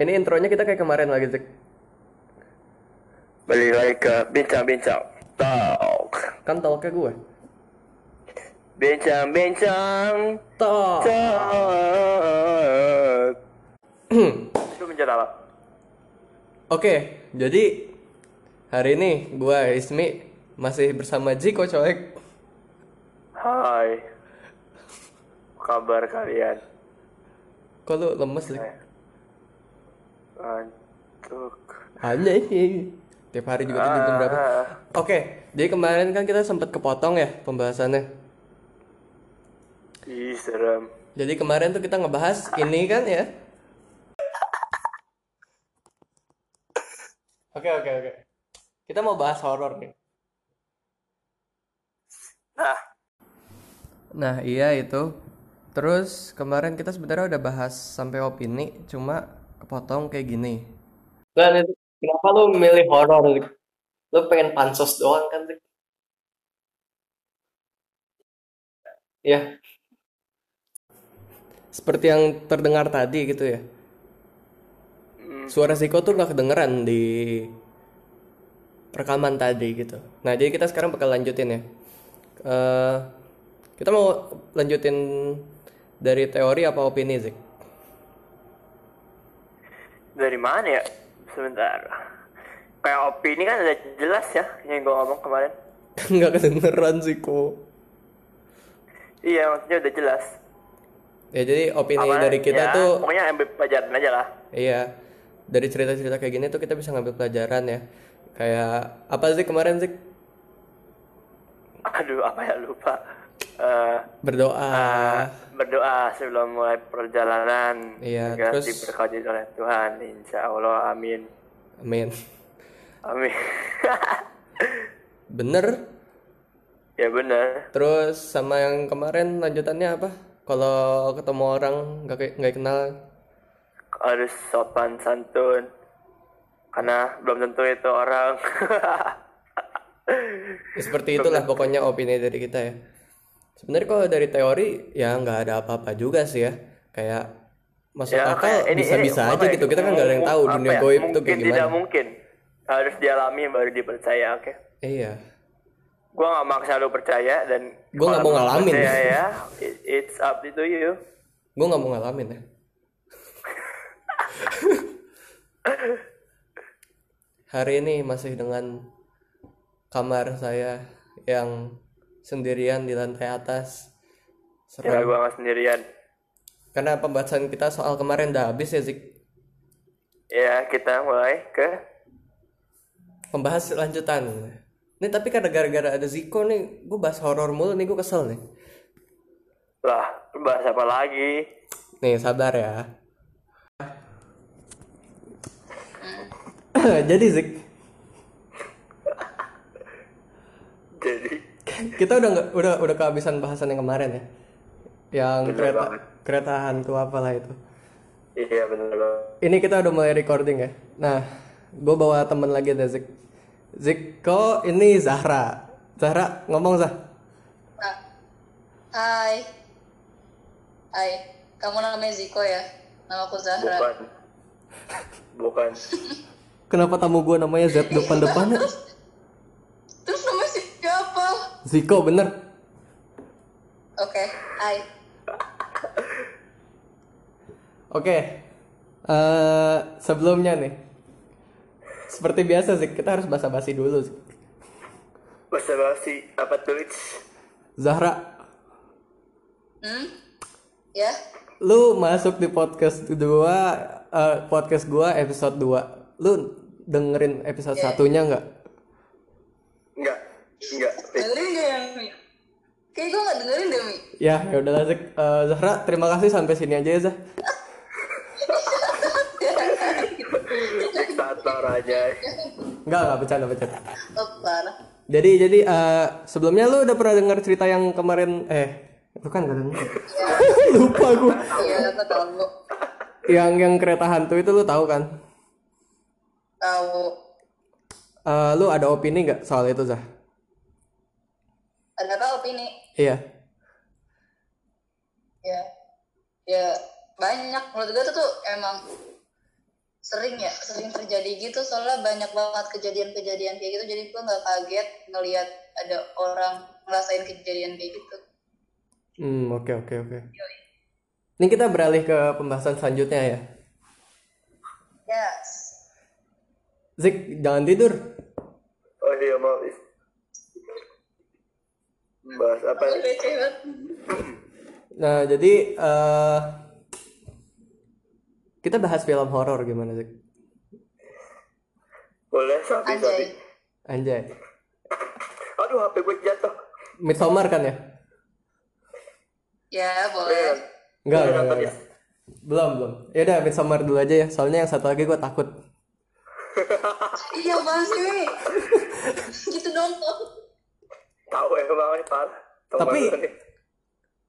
Ini intronya kita kayak kemarin lagi, Zik. Balik lagi ke bincang-bincang talk. Kan talknya gue. Bincang-bincang Talk. talk. Itu menjadi apa? Oke, jadi hari ini gue Ismi masih bersama Jiko coek. Hai. Apa kabar kalian? Kok lu lemes? Ngantuk. Hanya ini. Tiap hari juga tidur jam berapa? Ah, Oke, jadi kemarin kan kita sempat kepotong ya pembahasannya. Ih, serem. Jadi kemarin tuh kita ngebahas ini kan ya. Oke oke oke. Kita mau bahas horor nih. Nah, Nah iya itu. Terus kemarin kita sebenarnya udah bahas sampai opini, cuma kepotong kayak gini. Dan itu kenapa lu milih horor? Lu pengen pansos doang kan? Ya. Seperti yang terdengar tadi gitu ya. Suara Ziko tuh nggak kedengeran di rekaman tadi gitu. Nah jadi kita sekarang bakal lanjutin ya. Eh, kita mau lanjutin dari teori apa opini Zik? dari mana ya? Sebentar. Kayak opini kan udah jelas ya yang gue ngomong kemarin. Nggak kedengeran Ziko. Iya, maksudnya udah jelas. Ya jadi opini Apa, dari kita ya, tuh pokoknya ambil pelajaran aja lah. iya dari cerita-cerita kayak gini tuh kita bisa ngambil pelajaran ya. Kayak apa sih kemarin Zik? Aduh, apa ya lupa. Eh, Berdoa. eh, berdoa sebelum mulai perjalanan Iya, agar terus- diberkati oleh Tuhan. Insya Allah, amin. Amin. Amin. Bener. ya benar. Terus sama yang kemarin lanjutannya apa? Kalau ketemu orang nggak nggak kenal, Harus sopan santun. Karena belum tentu itu orang. ya seperti itulah pokoknya opini dari kita ya. Sebenarnya kalau dari teori ya nggak ada apa-apa juga sih ya. Kayak masuk Ya, akal ini- bisa-bisa ini aja ya, gitu. Kita kan nggak ada yang tahu dunia ya, goib tuh mungkin kayak tidak gimana. mungkin. Harus dialami baru dipercaya, oke? Iya. Gua nggak maksa lu percaya dan Gua nggak mau ngalamin. percaya ya, it- it's up to you. Gue nggak mau ngalamin ya. Hari ini masih dengan kamar saya yang sendirian di lantai atas. Ya Serem. gua nggak sendirian. Karena pembahasan kita soal kemarin udah habis ya Zik. Ya kita mulai ke Pembahas lanjutan. Nih tapi karena gara-gara ada Ziko nih, gue bahas horor mulu nih gue kesel nih. lah bahas apa lagi? Nih sabar ya. Jadi Zik, Jadi kita udah nggak udah udah kehabisan bahasan yang kemarin ya. Yang Bener kereta banget. kereta hantu apalah itu. iya banget. Ini kita udah mulai recording ya. Nah, gue bawa temen lagi deh Zik. Ziko ini Zahra. Zahra ngomong Zah. Ah. Hai. Hai. Kamu namanya Ziko ya? Nama aku Zahra. Bukan. Bukan. Kenapa tamu gue namanya Z nama siapa? Ziko bener. Oke. Hai. Oke. Eh sebelumnya nih. Seperti biasa Zik, kita harus basa-basi dulu Zik. Bahasa basi apa tulis? Zahra, Hmm? Ya? lu masuk di podcast gua eh, podcast gua episode 2. Lu dengerin episode satunya nggak? Enggak. Enggak. Dengerin gak ya, Mi? Kayak gue gak dengerin deh, Mi. Ya, ya udahlah Zik. Eh, Zahra, terima kasih sampai sini aja ya Zah. Diktator aja. Enggak, enggak bercanda bercanda. Oh, parah. Jadi jadi eh, sebelumnya lu udah pernah dengar cerita yang kemarin eh itu kan gak denger. Lupa gua. Iya, aku tahu. Yang yang kereta hantu itu lu tahu kan? Tahu. Eh, lu ada opini nggak soal itu Zah? Apa opini? Iya. Ya. Ya, banyak menurut gue tuh tuh emang sering ya sering terjadi gitu soalnya banyak banget kejadian-kejadian kayak gitu jadi gue nggak kaget ngelihat ada orang ngerasain kejadian kayak gitu Hmm, oke oke oke. Ini kita beralih ke pembahasan selanjutnya ya. yes Zik, jangan tidur. Oh iya mau bahas apa? Nah, jadi eh kita bahas film horor gimana Zik? Boleh sapi sapi. anjay Anjay. Aduh HP gue jatuh. Midsommar kan ya? ya Iya. boleh Enggak, Udah enggak, nonton enggak, ya? enggak. Belum, belum. Ya udah Midsommar dulu aja ya. Soalnya yang satu lagi gue takut. iya sih gitu dong Tahu ya banget parah. Tapi-.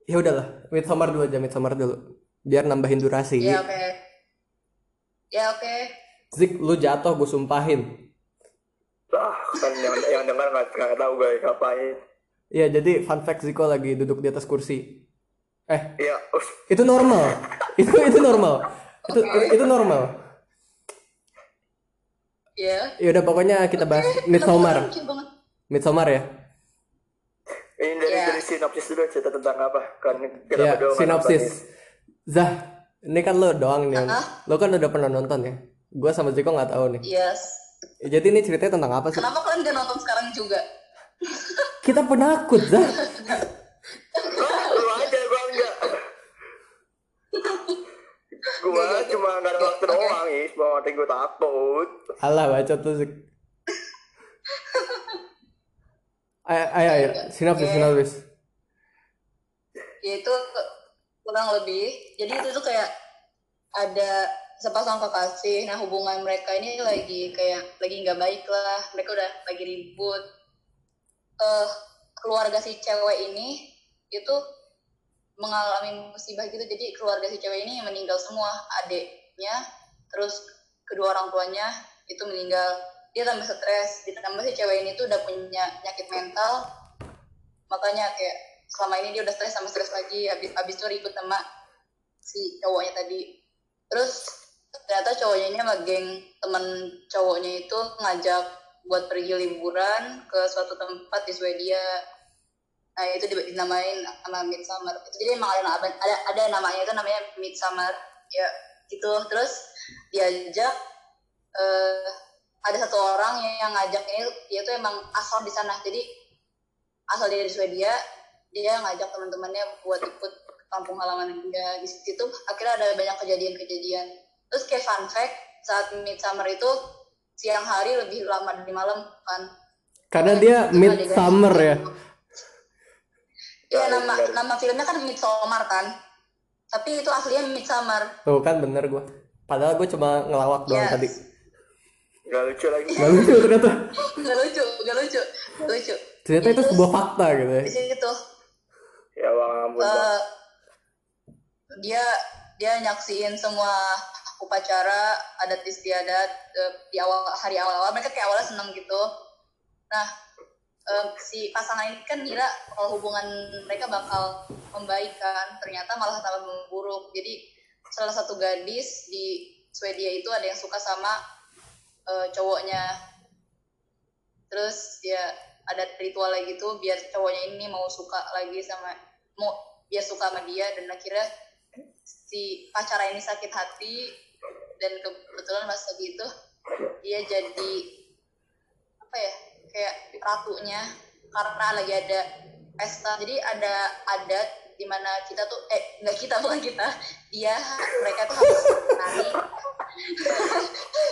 Ya udahlah, Midsommar dulu aja, Midsommar dulu. Biar nambahin durasi. ya oke ya oke Zik, lu jatuh gue sumpahin. Lah kan yang yang dengar nggak nggak tahu guys ngapain. Iya, jadi fun fact Ziko lagi duduk di atas kursi. Eh, Iya. itu normal. itu itu normal. Itu itu normal. ya Ya udah pokoknya kita bahas Midsommar. Lucu banget. Midsommar ya. Ini dari Iya. dari sinopsis dulu cerita tentang apa? Kan kita Ya, berdua nggak sinopsis. Zah, ini kan lo doang nih. Hah? Lo kan udah pernah nonton ya. Gua sama Ziko nggak tahu nih. yes Ya, Jadi ini ceritanya tentang apa sih? kenapa kalian gak nonton sekarang juga Kita penakut, Zah. Ah, Lu aja gua enggak. Gua cuma nggak ada waktu doang cuma waktu gue takut. Alah, baca tuh. Ayo, ayo, ayo. Sinopsis, sinopsis. ya itu kurang lebih jadi itu tuh kayak ada sepasang kekasih. Nah hubungan mereka ini lagi kayak lagi nggak baik lah. Mereka udah lagi ribut. Eh keluarga si cewek ini itu mengalami musibah gitu. Jadi keluarga si cewek ini meninggal semua adiknya. Terus kedua orang tuanya itu meninggal dia tambah stres ditambah si cewek ini tuh udah punya penyakit mental. Makanya kayak selama ini dia udah stres sama stres lagi habis habis itu ribut sama si cowoknya tadi. Terus ternyata cowoknya ini sama geng temen cowoknya itu ngajak buat pergi liburan ke suatu tempat di Swedia. Nah itu di- dinamain sama Midsummer. Itu jadi emang ada ada ada namanya itu namanya Midsummer. Ya gitu. Terus diajak eh ada satu orang yang, yang ngajak ini dia tuh emang asal di sana jadi asal dia dari Swedia dia ngajak teman-temannya buat ikut ke kampung halaman dia di situ akhirnya ada banyak kejadian-kejadian terus kayak fun fact saat midsummer itu siang hari lebih lama dari malam kan Karena dia midsummer ya. Iya nama nama filmnya kan Midsommar kan tapi itu aslinya Midsummer Tuh kan bener gua. Padahal gue cuma ngelawak doang Yes. tadi. Gak lucu lagi. Gak lucu ternyata. nggak lucu nggak lucu nggak lucu Ternyata itu sebuah fakta gitu ya. di situ Ya bang ampun. Eh, dia dia nyaksiin semua upacara adat istiadat eh, di awal hari awal-awal mereka kayak awalnya seneng gitu nah em, si pasangan ini kan ngira kalau hubungan mereka bakal membaik kan ternyata malah tambah memburuk jadi salah satu gadis di Swedia itu ada yang suka sama eh, cowoknya. Terus ya ada ritualnya gitu biar cowoknya ini mau suka lagi sama mau biar suka sama dia dan akhirnya si pacarnya ini sakit hati dan kebetulan pas lagi itu dia jadi apa ya kayak ratunya karena lagi ada pesta. Jadi ada adat di mana kita tuh eh nggak kita bukan kita dia mereka tuh harus nari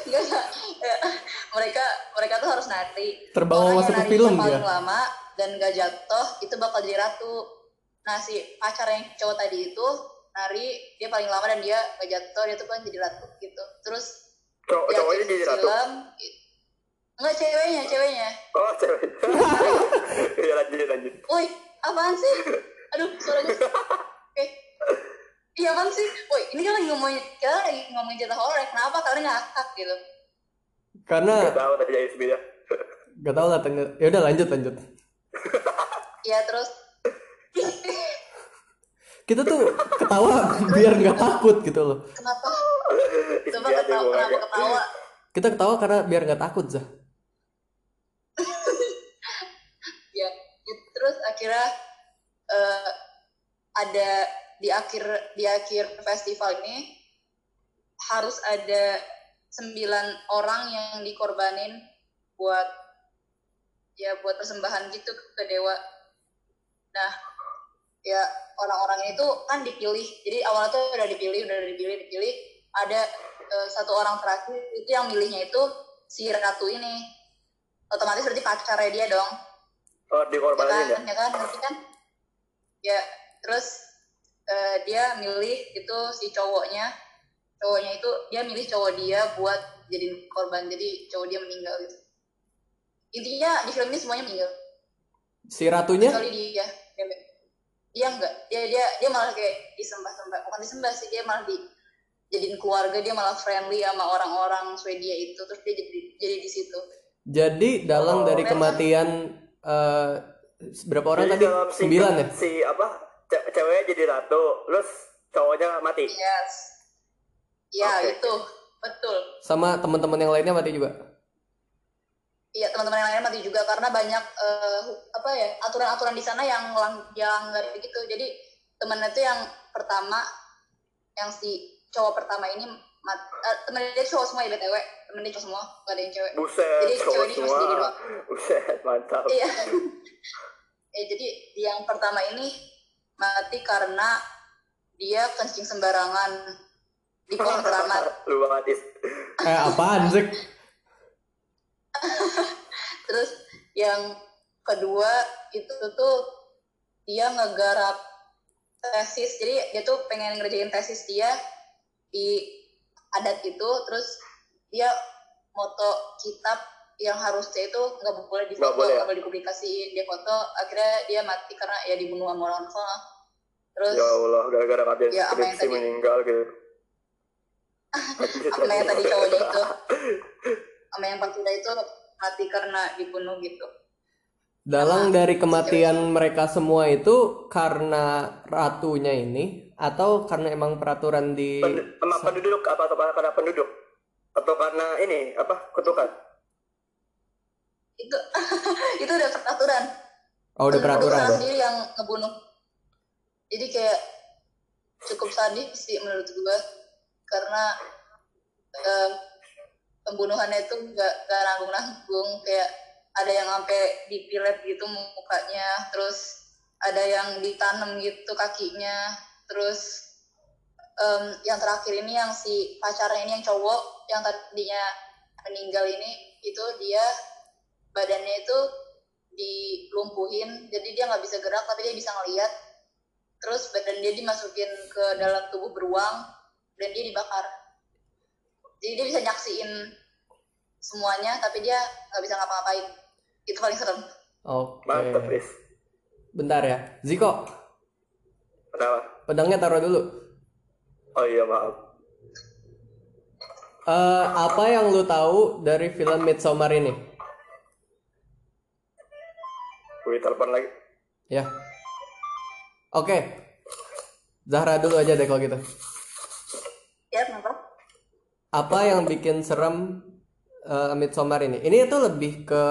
Nggak, nggak. Ya, mereka mereka tuh harus nari Terbawa Orang masuk yang ke film paling dia. lama dan gak jatuh itu bakal jadi ratu nah si pacar yang cowok tadi itu nari dia paling lama dan dia gak jatuh dia tuh kan jadi ratu gitu terus Cowok di cowoknya jadi ratu. film enggak ceweknya ceweknya Oh cewek. Iya lanjut lanjut. woi apaan sih aduh suaranya oke iya apaan sih woi ini kan lagi ngomongin kita lagi ngomongin cerita horor ya. kenapa kalian ngakak gitu Karena Gak tahu tadi jadi beda. gak tau lah. Ya udah lanjut lanjut. ya terus kita tuh ketawa biar nggak takut gitu loh kenapa coba ketawa kenapa ketawa kita ketawa karena biar nggak takut Zah ya terus akhirnya eh, ada di akhir di akhir festival ini harus ada sembilan orang yang dikorbanin buat ya buat persembahan gitu ke dewa. Nah ya orang-orang itu kan dipilih. Jadi awalnya tuh udah dipilih udah dipilih dipilih. Ada eh, satu orang terakhir itu yang milihnya itu si ratu ini. Otomatis berarti pacarnya dia dong. Oh, ya dikorbanin ya? kan ya kan ngerti kan? Ya terus eh, dia milih itu si cowoknya. Cowoknya itu dia milih cowok dia buat jadi korban. Jadi cowok dia meninggal gitu. Intinya di film ini semuanya meninggal. Si ratunya? Kecuali dia dia dia enggak. Dia dia dia malah kayak disembah-sembah. Bukan disembah sih dia malah di jadiin keluarga dia malah friendly sama orang-orang Swedia itu. Terus dia jadi jadi di situ. Jadi dalang Oh. dari kematian eh, berapa orang Jadi tadi? dalam si- sembilan ya? Si apa? Ce- ceweknya jadi ratu, terus cowoknya mati. yes ya Oke. itu betul sama teman-teman yang lainnya mati juga Iya teman-teman yang lain mati juga karena banyak hu- apa ya aturan-aturan di sana yang lang yang nggak gitu. Jadi temennya tuh yang pertama yang si cowok pertama ini mat, eh, temen dia cowok semua ya btw temen dia cowok semua gak ada yang cewek. Buset, Jadi cowok cewek ini cuma semua. sendiri doang. Buset, mantap. Iya. eh jadi yang pertama ini mati karena dia kencing sembarangan di kolam keramat. Lu banget, eh apaan sih Terus yang kedua itu tuh dia ngegarap tesis. Jadi dia tuh pengen ngerjain tesis dia di adat itu. Terus dia moto kitab yang harusnya itu nggak boleh Nggak boleh ya? nggak boleh dipublikasiin. Dia foto, akhirnya dia mati karena ya dibunuh sama orang sana. Terus Ya Allah, gara-gara kalian Ya, apa yang skripsi tadi? meninggal gitu. sama yang tadi cowoknya itu, sama yang pacarnya itu mati karena dibunuh gitu. dalang dari kematian mereka semua itu karena ratunya ini atau karena emang peraturan di Pen- sama penduduk apa atau karena penduduk? Atau karena ini apa kutukan? Itu itu udah peraturan. Oh udah peraturan sendiri yang ngebunuh. Jadi kayak cukup sadis sih menurut gua. Karena eh, pembunuhannya itu nggak nggak nanggung nanggung kayak ada yang sampai dipilet gitu mukanya. Terus ada yang ditanam gitu kakinya. Terus em, yang terakhir ini yang si pacarnya ini yang cowok yang tadinya meninggal ini itu dia badannya itu dilumpuhin jadi dia nggak bisa gerak tapi dia bisa ngeliat. Terus badan dia dimasukin ke dalam tubuh beruang dan dia dibakar. Jadi dia bisa nyaksiin semuanya tapi dia nggak bisa ngapa-ngapain. Itu paling serem. Oke. Mantap, Is. bentar ya. Ziko. Kenapa? pedangnya taruh dulu. Oh iya, maaf. Eh, apa yang lu tahu dari film Midsommar ini Gue telepon lagi. ya. Oke. Zahra dulu aja deh kalau gitu. Ya kenapa? Apa yang bikin serem eh, Midsommar ini? Ini tuh lebih ke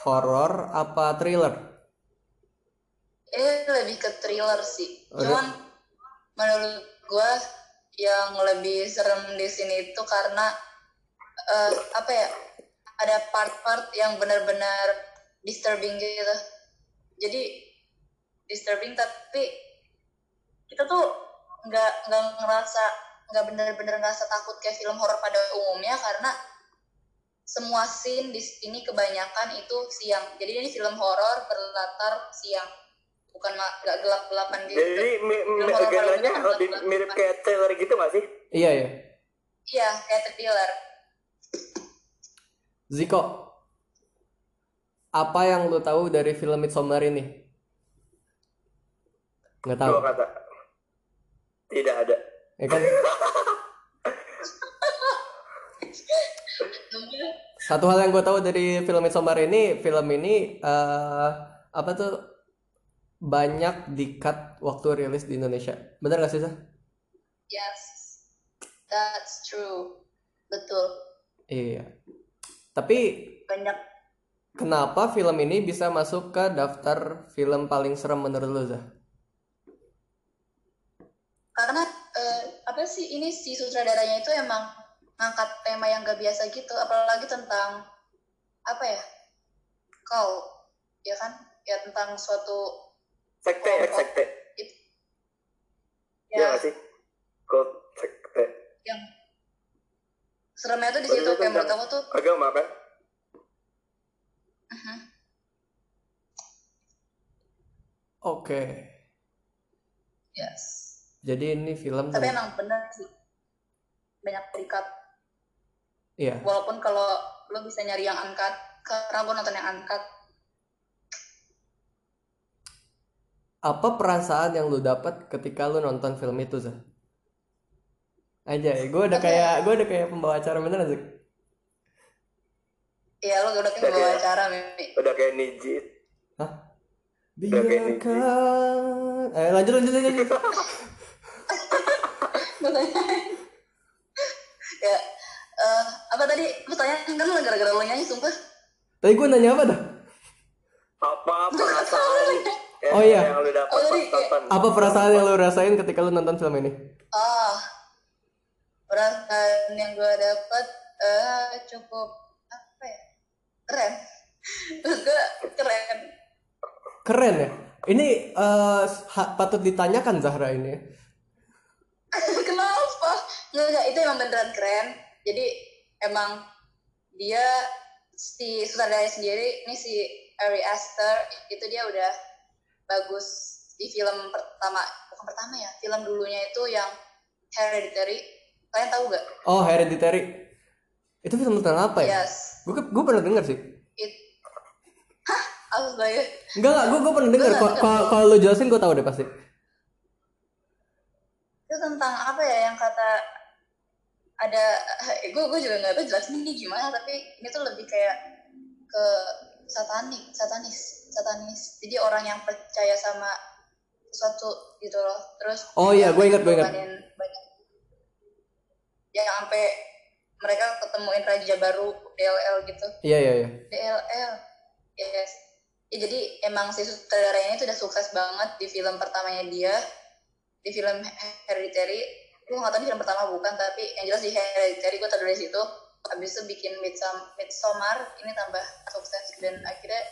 horor apa thriller? Ini lebih ke thriller sih. Oh, cuman menurut gua yang lebih serem di sini itu karena eh, apa ya ada part-part yang benar-benar disturbing gitu. Jadi disturbing tapi kita tuh nggak nggak ngerasa nggak benar-benar ngerasa takut kayak film horor pada umumnya karena semua scene di sini kebanyakan itu siang. Jadi ini film horor berlatar siang. Bukan nggak gelap-gelapan gitu. Jadi mi- genrenya mirip kayak trailer gitu gak sih? iya ya iya kayak thriller. Ziko apa yang lu tahu dari film Midsommar ini nggak tahu Dua kata. Tidak ada. ya kan satu hal yang gue tahu dari film Midsommar ini film ini eh, apa tuh banyak di-cut waktu rilis di Indonesia. Bener gak sih, Zah? Yes, that's true. Betul. Iya. Tapi Banyak kenapa film ini bisa masuk ke daftar film paling serem menurut lo, Zah? karena eh, apa sih ini si sutradaranya itu emang ngangkat tema yang gak biasa gitu, apalagi tentang apa ya? Kau, ya kan? Ya tentang suatu sekte ya sekte iya ya sih kok sekte yang seremnya tuh di situ itu kayak menurut aku tuh agama kan Oke. yes. Jadi ini film Tapi emang bener sih banyak terikat. Iya. Walaupun kalau lo bisa nyari yang angkat, karena gue nonton yang angkat, Apa perasaan yang lu dapat ketika lu nonton film itu, Zah? Aja, gue udah Apa kayak gue udah kayak pembawa acara beneran, Zah. ya lo udah kayak Udah bawa kayak- acara, Mimi. udah kayak nijit Hah? Biarkan. Eh, lanjut, lanjut, lanjut. lanjut. Ya, eh, apa tadi? Lu tanya kan lo gara-gara lo nyanyi, sumpah. Tadi gue nanya apa dah? apa perasaan yang, Oh, iya. dapat Oh, jadi Apa perasaan yang lu rasain ketika lu nonton film ini? Oh, perasaan yang gue dapet eh cukup apa ya? Keren. Terus gue keren. Keren ya. Ini ha- patut ditanyakan Zahra ini. Kenapa? Nggak, nggak, itu emang beneran keren. Jadi emang dia si sutradaranya sendiri, ini si Ari Aster, itu dia udah bagus di film pertama, bukan pertama ya, film dulunya itu yang Hereditary. Kalian tahu gak? Oh, Hereditary. Itu film tentang apa ya? Yes. Gue gue pernah denger sih. It... Astaga. Enggak enggak, gue gue pernah denger. Gua Kalau lu jelasin gue tahu deh pasti. itu tentang apa ya yang kata ada gue gue juga nggak tahu jelasin ini gimana tapi ini tuh lebih kayak ke satanik satanis satanis jadi orang yang percaya sama sesuatu gitu loh terus Oh iya, gua ingat, gua ingat. ngorbanin banyak ya sampai mereka ketemuin raja baru DLL gitu Iya iya iya. DLL yes ya, jadi emang si sutradaranya itu udah sukses banget di film pertamanya dia di film Hereditary gue nggak tahu di film pertama bukan tapi yang jelas di Hereditary gue tahu dari situ habis itu bikin Midsommar ini tambah sukses. Dan akhirnya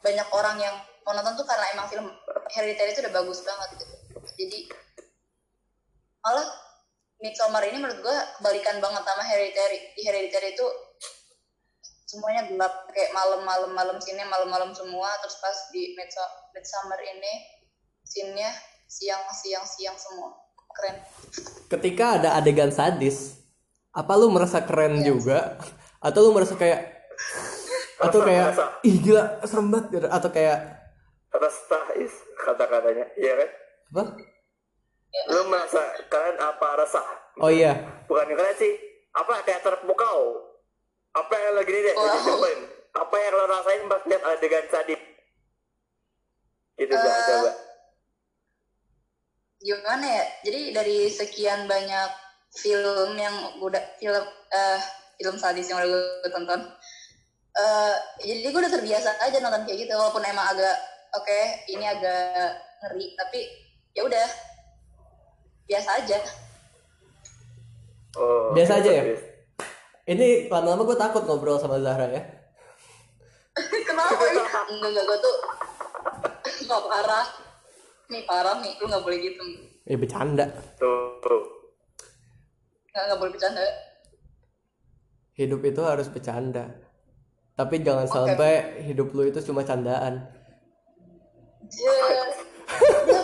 banyak orang yang mau nonton tuh karena emang film Hereditary itu udah bagus banget gitu. Jadi malah Midsommar ini menurut gue kebalikan banget sama Hereditary di Hereditary itu semuanya gelap kayak malam-malam malam sini malam-malam semua terus pas di Midsummer ini scene-nya siang siang siang semua keren Ketika ada adegan sadis, apa lu merasa keren Yes. juga? Atau lu merasa kayak atau kayak rasa. ih gila serem banget gitu. atau kayak restah is kata-katanya iya kan apa? lu merasa kalian apa resah Oh iya. bukan kalian sih apa kayak terpukau apa yang lagi ini deh Wow. cobain apa yang lo rasain pas lihat adegan sadis itu Eh, uh, coba gimana ya jadi dari sekian banyak film yang udah film eh film sadis yang udah gue tonton eh jadi gue udah terbiasa aja nonton kayak gitu walaupun emang agak oke ini agak ngeri tapi ya udah biasa aja oh, Biasa aja ya? sadis. Ini lama-lama gue takut ngobrol sama Zahra ya. kenapa ya enggak enggak gue tuh nggak parah nih parah nih lu nggak boleh gitu Ya bercanda. tuh, nggak nggak boleh bercanda Hidup itu harus bercanda. Tapi jangan sampai hidup lu itu cuma candaan. Ya.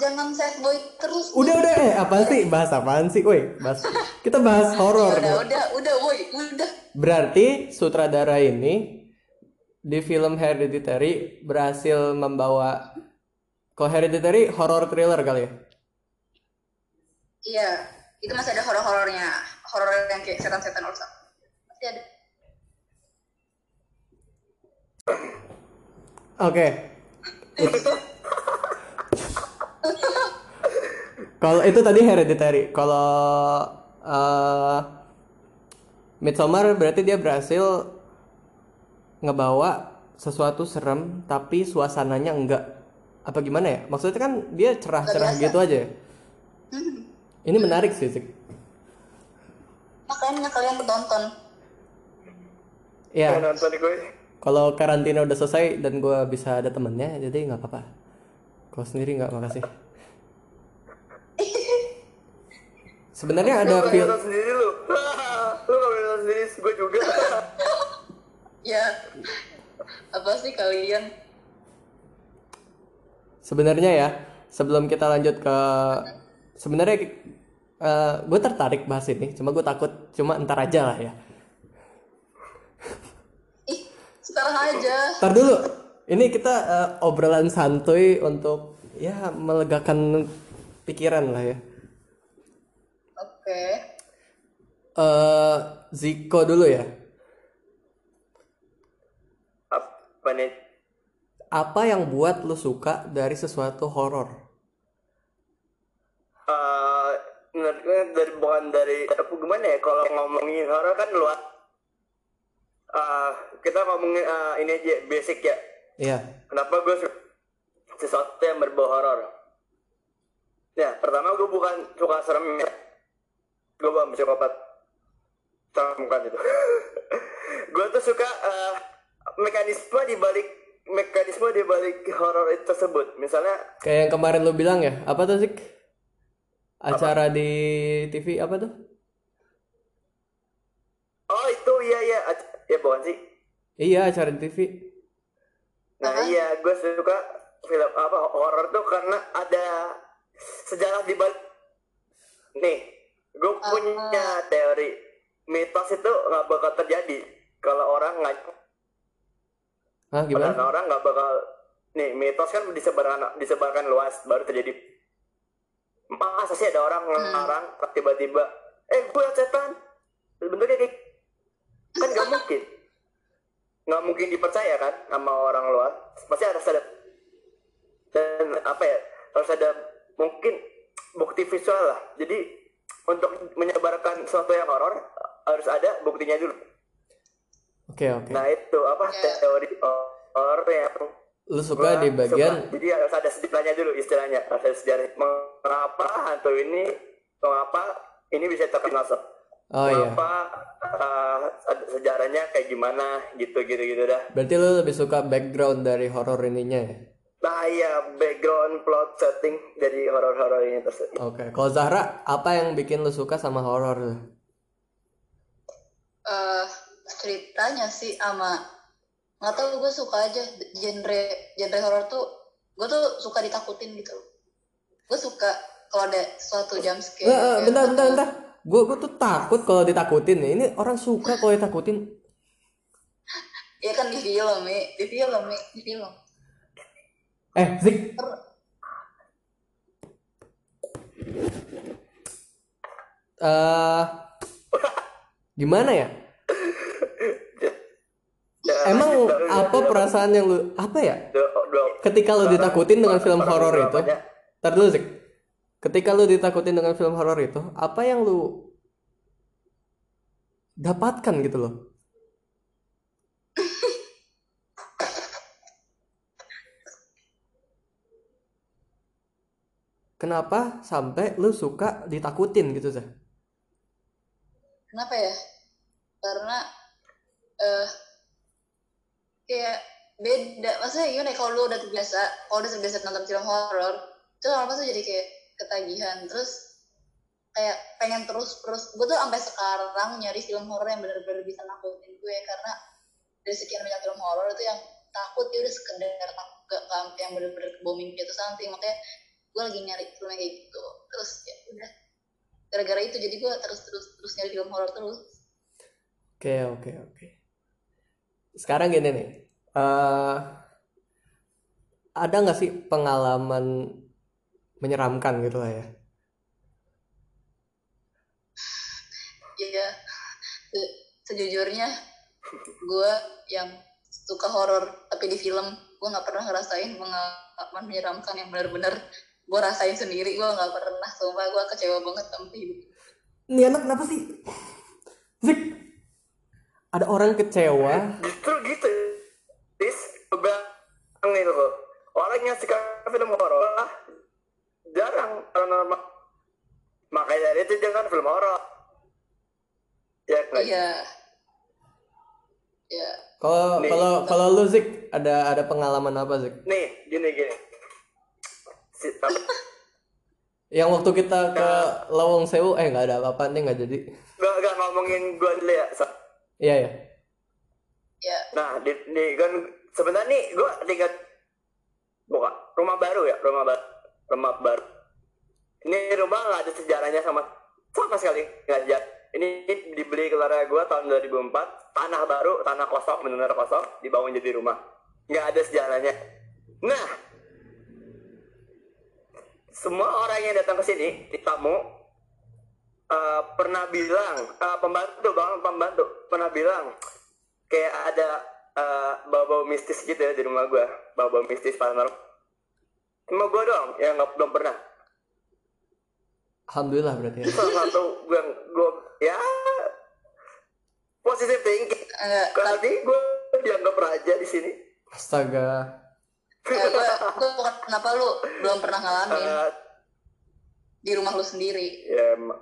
jangan sad boy terus Udah udah. Eh apa sih? Bahas apaan sih? Woi, bahas. Kita bahas horor. udah udah udah woi udah. Berarti sutradara ini di film Hereditary berhasil membawa kalau Hereditary horror thriller kali ya? iya itu masih ada horor horornya horor yang kayak setan setan ursa masih ada. Oke, Kalau itu tadi hereditary. Kalau uh, Midsommar berarti dia berhasil ngebawa sesuatu serem tapi suasananya enggak. Apa gimana ya? Maksudnya kan dia cerah-cerah gitu aja. ya? Ini menarik sih, Zik. Makanya kalian tonton. Iya. Gue. Kalau karantina udah selesai dan gue bisa ada temennya, jadi nggak apa-apa. Kalau sendiri nggak, makasih. Sebenarnya ada Lu film. nonton sendiri lu. lu nonton sendiri, gue juga. Ya. Apa sih kalian? Sebenarnya ya, sebelum kita lanjut ke sebenarnya gue tertarik bahas ini, cuma gue takut cuma entar aja lah ya. Ih, sekarang aja. Ntar dulu, ini kita eh, obrolan santuy untuk ya melegakan pikiran lah ya. Oke. eh Ziko dulu ya. Apa nih? Apa yang buat lu suka dari sesuatu horor? Eh, menurut gue dari bukan dari apa gimana ya kalau ngomongin horor kan luas. Eh, kita ngomongin eh, ini aja basic ya. Iya. Kenapa gue suka sesuatu yang berbau horor? Ya, pertama gue bukan suka serem ya. Gue bukan psikopat. Serem kan itu. gue tuh suka eh, mekanisme di balik mekanisme di balik horor itu tersebut. Misalnya Kayak yang kemarin lu bilang ya, apa tuh Zik? Acara di TV apa tuh? oh itu iya iya ya bukan sih. Iya, acara di TV. Nah iya, gue suka film apa horor tuh karena ada sejarah di balik. Nih, gue punya teori mitos itu nggak bakal terjadi kalau orang nggak Hah, gimana? orang nggak bakal nih mitos kan disebarkan disebarkan luas baru terjadi. Masa sih ada orang ngelarang tiba-tiba, eh gue setan, bentuknya kayak kan nggak mungkin nggak mungkin dipercaya kan sama orang luar pasti harus ada dan apa ya harus ada mungkin bukti visual lah jadi untuk menyebarkan sesuatu yang horor harus ada buktinya dulu Oke, oke. nah itu apa Ya. teori horor yang Lu suka di bagian suka. jadi harus ada sejarahnya dulu istilahnya harus ada sejarah mengapa hantu ini mengapa ini bisa terkenal Oh iya. mengapa uh, ada sejarahnya kayak gimana gitu gitu gitu dah Berarti lu lebih suka background dari horor ininya ya? nah iya background plot setting dari horor-horor ini tersebut Oke. Kalau Zahra, apa yang bikin lu suka sama horor? eh ceritanya sih sama nggak tahu gue suka aja genre genre horor tuh gue tuh suka ditakutin gitu gue suka kalau ada suatu jam scare Eh, eh, bentar, bentar, bentar. Gue gue tuh takut kalau ditakutin nih. Ini orang suka kalau ditakutin. ya kan di film mi di film mi di film Eh, Zik. Eh, gimana ya? Emang apa perasaan yang lu apa ya? Ketika lu ditakutin dengan film horor itu, dulu Zik. Ketika lu ditakutin dengan film horor itu, apa yang lu dapatkan gitu loh? Kenapa sampai lu suka ditakutin gitu Zah? kenapa ya karena eh kayak beda maksudnya gimana ya, kalau lu udah terbiasa kalau udah terbiasa nonton film horor itu lama tuh jadi kayak ketagihan. Terus kayak pengen terus terus. Gue tuh sampai sekarang nyari film horor yang benar-benar bisa nakutin gue. Karena dari sekian banyak film horor itu yang takut ya udah sekedar takut gak sampai yang benar-benar kebawa mimpi atau something. Makanya gue lagi nyari film kayak gitu. Terus ya udah. Gara-gara itu jadi gue terus terus terus nyari film horor terus. Oke, oke, oke. Sekarang gini nih. eh ada nggak sih pengalaman menyeramkan gitu lah ya? ya se- sejujurnya gue yang suka horor tapi di film gue nggak pernah ngerasain pengalaman menyeramkan yang benar-benar gue rasain sendiri gue nggak pernah sumpah gue kecewa banget hidup Ini anak kenapa sih? Zik, ada orang kecewa. justru gitu Tis bang itu loh orang yang suka film horor jarang paranormal makanya dari itu jangan film horor. Ya kan? Iya. Ya Kalau kalau kalau lu Zik ada ada pengalaman apa Zik? nih gini gini. Si, Yang waktu kita ke Lawang Sewu eh nggak ada apa-apa nih nggak jadi. gak, gak ngomongin gua dulu ya So- Iya ya. ya nah di, di kan sebenarnya nih gua tinggal buka rumah baru ya rumah baru rumah baru ini rumah nggak ada sejarahnya sama sama sekali nggak ada. Ini dibeli keluarga gua tahun 2004 tanah baru tanah kosong benar kosong dibangun jadi rumah. Nggak ada sejarahnya. Nah semua orang yang datang ke sini tamu eh, pernah bilang eh, pembantu bang pembantu pernah bilang kayak ada eh, bau-bau mistis gitu ya di rumah gua bau-bau mistis paranormal cuma gua doang yang nggak belum pernah. Alhamdulillah berarti ya. salah satu gua gua ya positif thinking. Enggak berarti gua dianggap raja di sini. Astaga. ya, gue gue bukan kenapa lu belum pernah ngalamin? Eh, di rumah lu sendiri. ya emang.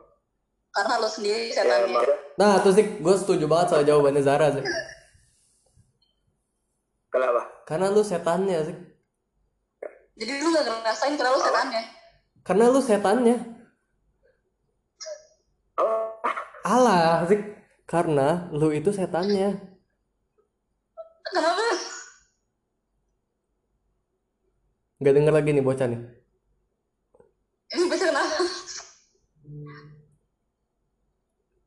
Karena lu sendiri ya setannya emang. Nah, tuh Zik, gue setuju banget sama jawabannya Zara Zik. kenapa? Karena lu setannya Zik. Jadi lu gak ngerasain karena lu setannya Karena lu setannya. oh, Alah, Zik. Karena lu itu setannya. kenapa Gak denger lagi nih bocah nih. ini bisa kenapa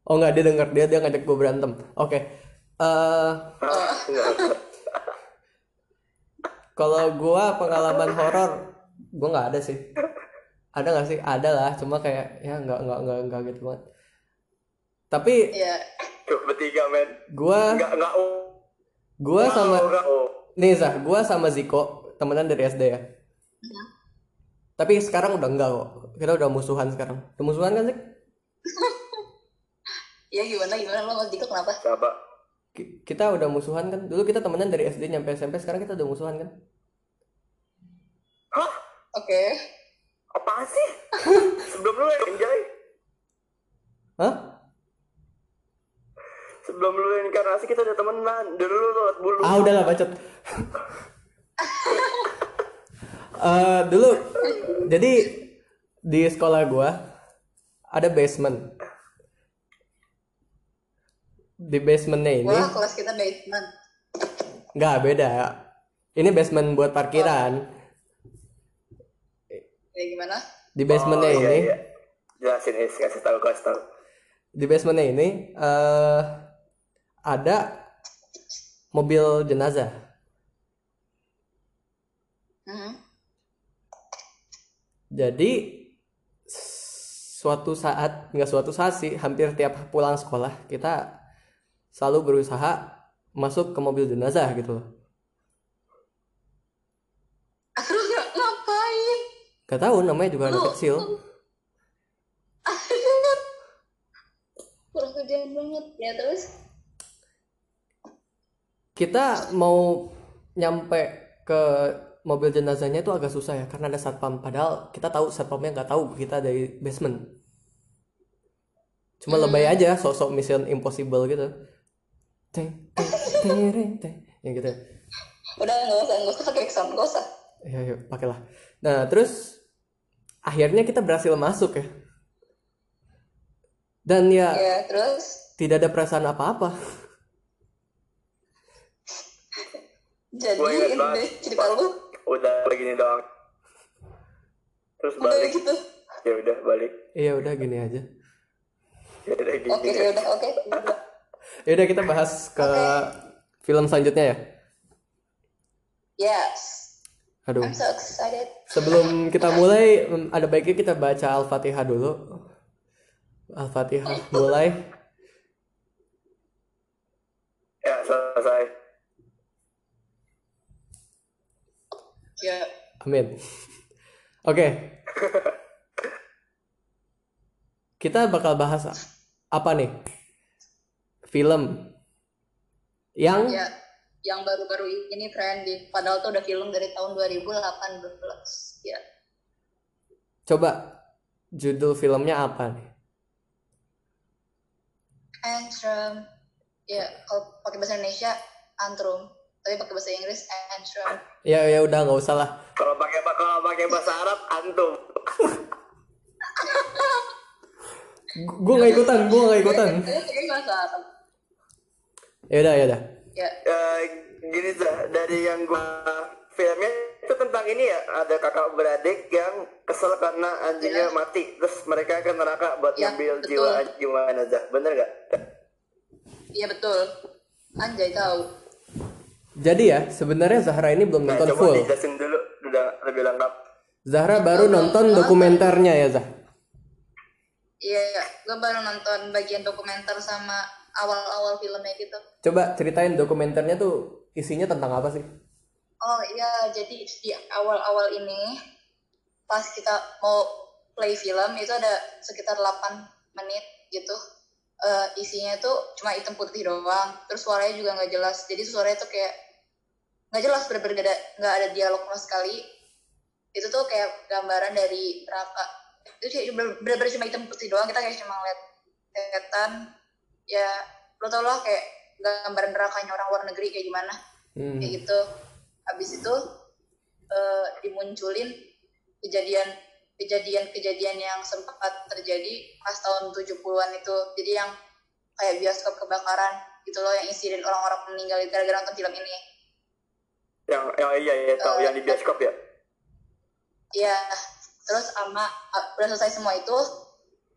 Oh nggak dia denger dia dia ngajak gue berantem. Oke. Eh enggak. Kalau gua pengalaman horor, gua nggak ada sih. Ada nggak sih? Ada lah. Cuma kayak ya nggak nggak nggak nggak gitu banget. Tapi ya tuh bertiga men gua nggak nggak oh gua sama nggak oh nih Zah, gua sama Ziko temenan dari SD ya. Tapi sekarang udah enggak kok. Kita udah musuhan sekarang. Udah musuhan kan sih? ya gimana gimana lo sama Diko kenapa Ki- Kita udah musuhan kan. Dulu kita temenan dari SD nyampe SMP, sekarang kita udah musuhan kan? hah oke apaan sih sebelum lu enjoy Hah? sebelum lu inkarnasi kita udah temenan dulu lu sholat bulu Ah udahlah bacot. Eh dulu jadi di sekolah gua ada basement. Di basementnya ini wah kelas kita basement nggak beda. Ini basement buat parkiran. ya gimana Di basementnya Oh, iya, ini, iya. jelasin is kasih tahu kasih tahu di basementnya ini eh ada mobil jenazah. Hmm. Jadi suatu saat, nggak suatu saat sih, hampir tiap pulang sekolah kita selalu berusaha masuk ke mobil jenazah gitu loh. terus ngapain Gak tahu namanya juga anak kecil. kurang kerjaan banget ya terus Kita mau nyampe ke mobil jenazahnya itu agak susah ya karena ada satpam. Padahal kita tahu satpamnya nggak tahu kita dari basement. Cuma lebay aja, sosok Mission Impossible gitu. Teng, teng, tereng, teng. Ya gitu. udah nggak usah nggak usah pakai sound nggak usah Ya, yuk, pakailah. Nah, terus akhirnya kita berhasil masuk ya. Dan ya ya terus tidak ada perasaan apa-apa. jadi ini deh cerita lu udah begini doang terus udah balik gitu ya udah balik Iya udah gini aja. ya udah gini oke ya udah oke udah. Ya udah kita bahas ke film selanjutnya ya. yes Aduh. I'm so excited Sebelum kita mulai ada baiknya kita baca Al-Fatihah dulu. Al-Fatihah mulai. ya selesai ya Amin. Oke. Kita bakal bahas apa nih? Film yang ya yang baru-baru ini trending padahal tuh udah film dari tahun 2018 ya coba judul filmnya apa nih? Antrum ya kalau pakai bahasa Indonesia Antrum tapi pakai bahasa Inggris Antrum Ya ya udah nggak usah lah. Kalau pakai kalau pakai bahasa Arab antum. Gue nggak ikutan, gue nggak ikutan. Ini pakai bahasa Arab Ya udah ya udah. ya Eh, gini Zah, dari yang gua filmnya itu tentang ini ya ada kakak beradik yang kesel karena anjingnya Ya. mati terus mereka ke neraka buat Ya, ngambil betul. jiwa gimana Zah bener gak? iya betul Anjay tahu Jadi ya sebenarnya Zahra ini belum Nah, nonton coba full. dijelasin dulu udah lebih lengkap. Zahra baru nonton dokumenternya ya Zah. iya ya gue baru nonton bagian dokumenter sama awal-awal filmnya gitu Coba ceritain dokumenternya tuh isinya tentang apa sih? Oh iya, jadi di awal-awal ini pas kita mau play film itu ada sekitar 8 menit gitu. Eh, isinya tuh cuma hitam putih doang, terus suaranya juga nggak jelas. Jadi suaranya tuh kayak nggak jelas, bener-bener nggak ada dialog sama sekali. Itu tuh kayak gambaran dari neraka. Itu bener-bener cuma hitam putih doang. Kita kayak cuma ngeliat setan. Ya, lo tau lah kayak gambaran nerakanya orang luar negeri kayak gimana. Hmm. kayak gitu. Habis itu eh, dimunculin kejadian kejadian-kejadian yang sempat terjadi pas tahun 70-an itu. Jadi yang kayak bioskop kebakaran gitu loh yang insiden orang-orang meninggal gara-gara nonton film ini. Yang yang iya iya tahu Eh, yang di bioskop ya. Iya, terus sama udah selesai semua itu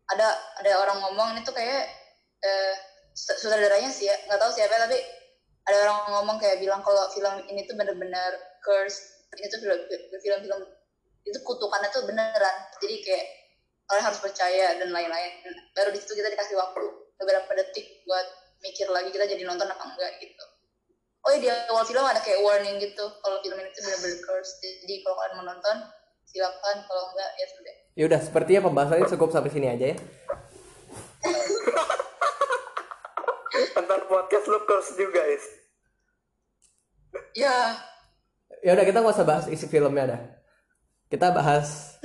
ada ada orang ngomong ini tuh kayak eh, su- sutradaranya sih ya. Nggak tahu siapa tapi ada orang ngomong kayak bilang kalau film ini tuh bener-bener curse ini tuh film- film-film itu kutukannya tuh beneran. Jadi kayak kalian harus percaya dan lain-lain. Baru di situ kita dikasih waktu beberapa detik buat mikir lagi kita jadi nonton apa enggak gitu. Oh iya di awal film ada kayak warning gitu kalau film ini tuh bener-bener curse jadi kalau kalian mau nonton silakan. Kalau enggak ya sudah. Ya udah sepertinya pembahasannya cukup sampai sini aja ya. Ntar podcast lu curse juga is. ya Ya udah kita nggak usah bahas isi filmnya dah. Kita bahas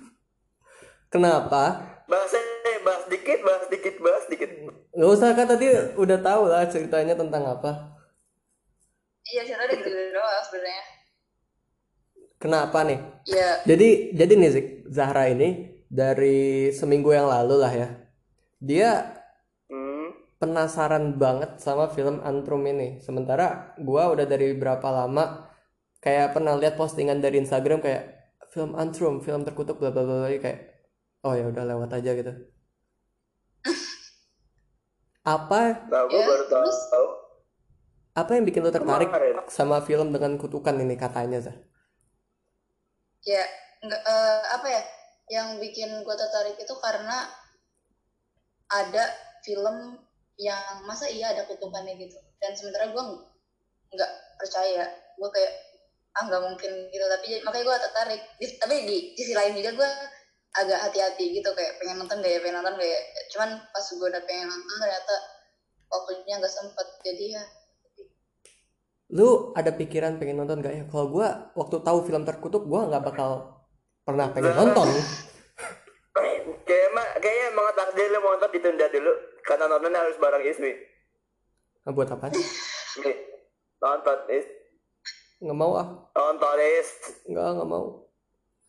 kenapa Bahas eh, bahas dikit, bahas dikit, bahas dikit. nggak usah kan tadi udah tahu lah ceritanya tentang apa. iya cerita ada gitu doang sebenarnya Kenapa nih? ya Jadi jadi nih Zik, Zahra ini dari seminggu yang lalu lah ya. Dia. Penasaran banget sama film Antrum ini. Sementara gua udah dari berapa lama kayak pernah lihat postingan dari Instagram kayak film Antrum, film terkutuk bla bla bla kayak oh ya udah lewat aja gitu. Apa Nah, gue Ya, baru tahu. terus? apa yang bikin lo tertarik Kemarin. sama film dengan kutukan ini katanya Zah? ya enggak eh, apa ya yang bikin gue tertarik itu karena ada film yang masa iya ada kutukannya gitu. Dan sementara gue nggak percaya. Gue kayak ah nggak mungkin gitu. Tapi jadi- makanya gue tertarik. Di- tapi di sisi lain juga gue agak hati-hati gitu. Kayak pengen nonton gak ya pengen nonton gak ya cuman pas gue udah pengen nonton ternyata waktunya nggak sempet. Jadi ya Lu ada pikiran pengen nonton gak ya? Kalau gua waktu tahu film terkutuk gua nggak bakal pernah pengen nonton. Emang, takdir lu mau nonton ditunda dulu karena nontonnya harus bareng Ismi. Nah, buat apa? Nih, nonton Is, Nggak mau ah, nonton Is. nggak nggak mau.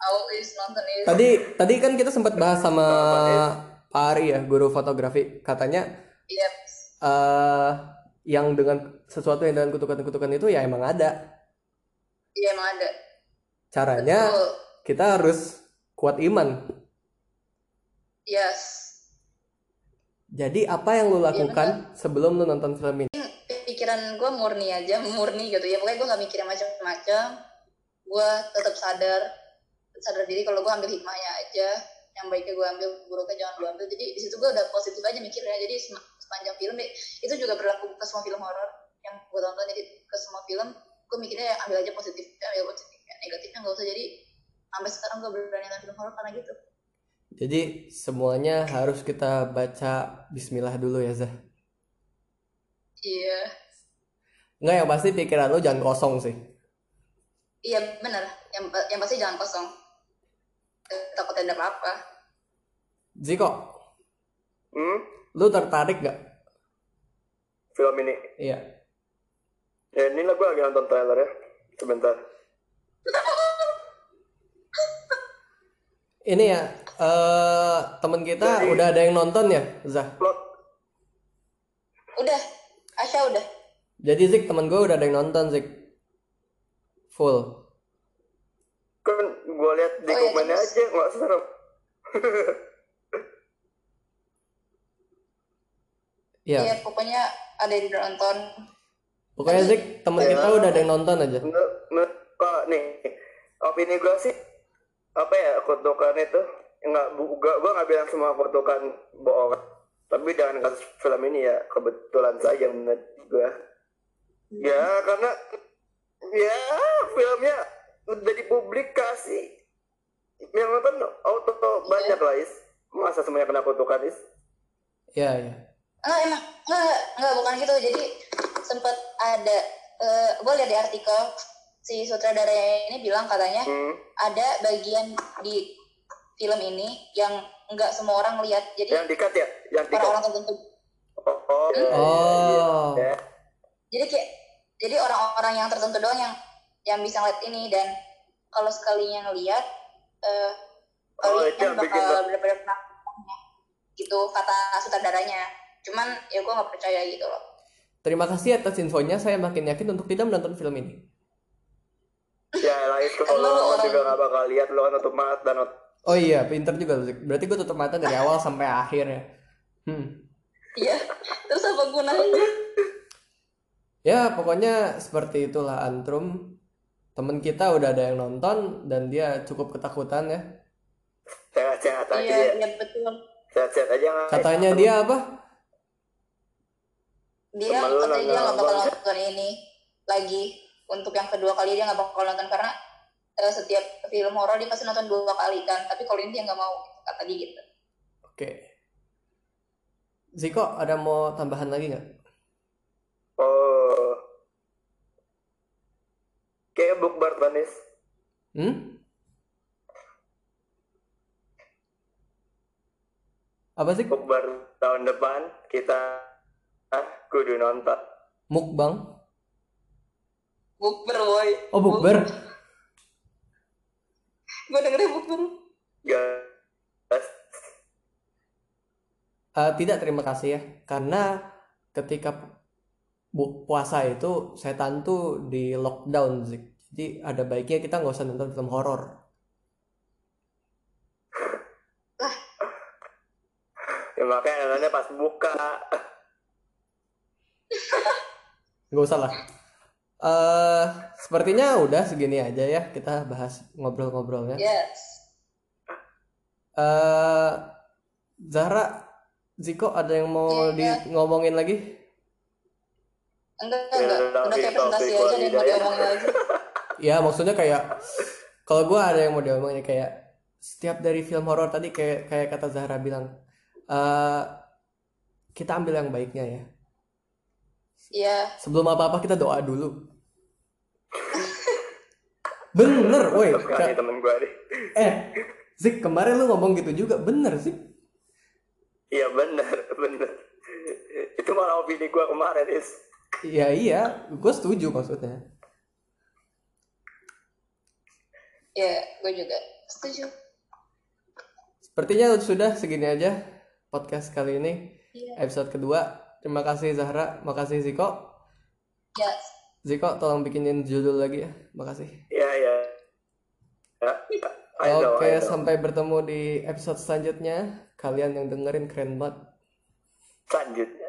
always nonton is Tadi tadi kan kita sempat bahas sama Pak Ari ya, guru fotografi. Katanya iya eh yang dengan sesuatu yang dengan kutukan-kutukan itu ya emang ada. iya emang ada Caranya Betul. kita harus kuat iman. yes Jadi apa yang lu lakukan sebelum lu nonton film ini? pikiran gue murni aja murni gitu ya. Pokoknya gue gak mikirin macam-macam. Gue tetap sadar sadar diri kalau gue ambil hikmahnya aja. Yang baiknya gue ambil buruknya jangan gue ambil. Jadi di situ gue udah positif aja mikirnya. Jadi sepanjang film itu juga berlaku ke semua film horor yang gue tonton. Jadi ke semua film gue mikirnya ya ambil aja positif ambil positif ya, negatifnya nggak usah. Jadi sampai sekarang gue berani nonton film horor karena gitu Jadi semuanya harus kita baca Bismillah dulu ya Zah. iya Enggak yang pasti pikiran lu jangan kosong sih. iya benar yang yang pasti jangan kosong takut ada apa-apa Ziko, Hmm? lu tertarik gak? Film ini. Iya. Ya ini lah gue lagi nonton trailer ya. Sebentar. Ini ya, eh temen kita Jadi- udah ada yang nonton ya, Zah. Plot. udah Asya udah Jadi Zik temen gue udah ada yang nonton Zik. Full. Kan gue lihat di Oh, iya, komennya terus? aja nggak serem. Iya. Iya, pokoknya ada yang udah nonton Pokoknya Zik temen Iya. kita udah ada yang nonton aja. Menurut, kok nih opini gue sih apa ya kutukan itu nggak bu- gua gue nggak bilang semua kutukan bohong. Tapi dengan kasus film ini ya kebetulan saja menurut gue ya karena ya filmnya udah dipublikasi. Yang nonton auto banyak lah is. Masa semuanya kena kutukan is? Iya, iya. Enggak emang enggak enggak bukan gitu. Jadi sempat ada eh gue lihat di artikel si sutradara ini bilang katanya hmm. ada bagian di film ini yang enggak semua orang lihat jadi yang dikat ya yang dikat orang-orang tertentu oh, oh, iya, iya, Oh. iya. jadi kayak jadi orang-orang yang tertentu doang yang yang bisa ngeliat ini dan kalau sekalinya ngeliat eh Oh, itu yang bikin bakal penasaran gitu kata sutradaranya cuman ya gue nggak percaya gitu loh Terima kasih atas infonya. Saya makin yakin untuk tidak menonton film ini. Ya lah itu Kan lu kalau orang- juga gak bakal lihat lu kan mata dan Oh iya, pinter juga. Berarti gue tutup mata dari awal sampai akhir ya. Hmm. iya terus apa gunanya Ya, pokoknya seperti itulah Antrum. Temen kita udah ada yang nonton dan dia cukup ketakutan ya. sehat-sehat aja iya ya. iya betul Sehat-sehat aja? Katanya dia apa? dia katanya dia nggak bakal nonton ini lagi untuk yang kedua kali dia nggak bakal nonton karena eh, setiap film horor dia pasti nonton dua kali kan tapi kalau ini dia nggak mau kata dia gitu Oke. Ziko, ada mau tambahan lagi nggak? Oh. Kayak bukber Tanis. Hmm? Apa sih? Bukber tahun depan kita ah, kudu nonton. Mukbang? bukber boy Oh, bukber. Gue dengerin bukber Gas. Eh, tidak, terima kasih ya. Karena ketika bu puasa itu setan tuh di lockdown, Zik. Jadi ada baiknya kita nggak usah nonton film horor. Ya makanya nontonnya pas buka. Nggak usah lah. Eh, sepertinya udah segini aja ya kita bahas ngobrol-ngobrolnya. yes Eh, Zahra, Ziko ada yang mau Iya. di ngomongin lagi? enggak Ya, enggak udah, udah kayak gitu, presentasi aja deh mau diomongin lagi Ya maksudnya kayak kalau gua ada yang mau diomongin kayak setiap dari film horor tadi kayak kayak kata Zahra bilang eh kita ambil yang baiknya ya. iya Sebelum apa-apa kita doa dulu. Bener, woi. Temen gue nih. Eh, Zik kemarin lu ngomong gitu juga, bener Zik. Iya bener, bener. Itu malah opini gue kemarin is. Iya iya, gue setuju maksudnya. iya gue juga setuju Sepertinya sudah segini aja podcast kali ini, iya episode kedua. Terima kasih Zahra, makasih Ziko. yes Ziko tolong bikinin judul lagi ya, makasih. Iya, iya. Ya, Oke, know. sampai bertemu di episode selanjutnya. Kalian yang dengerin keren banget. Lanjut.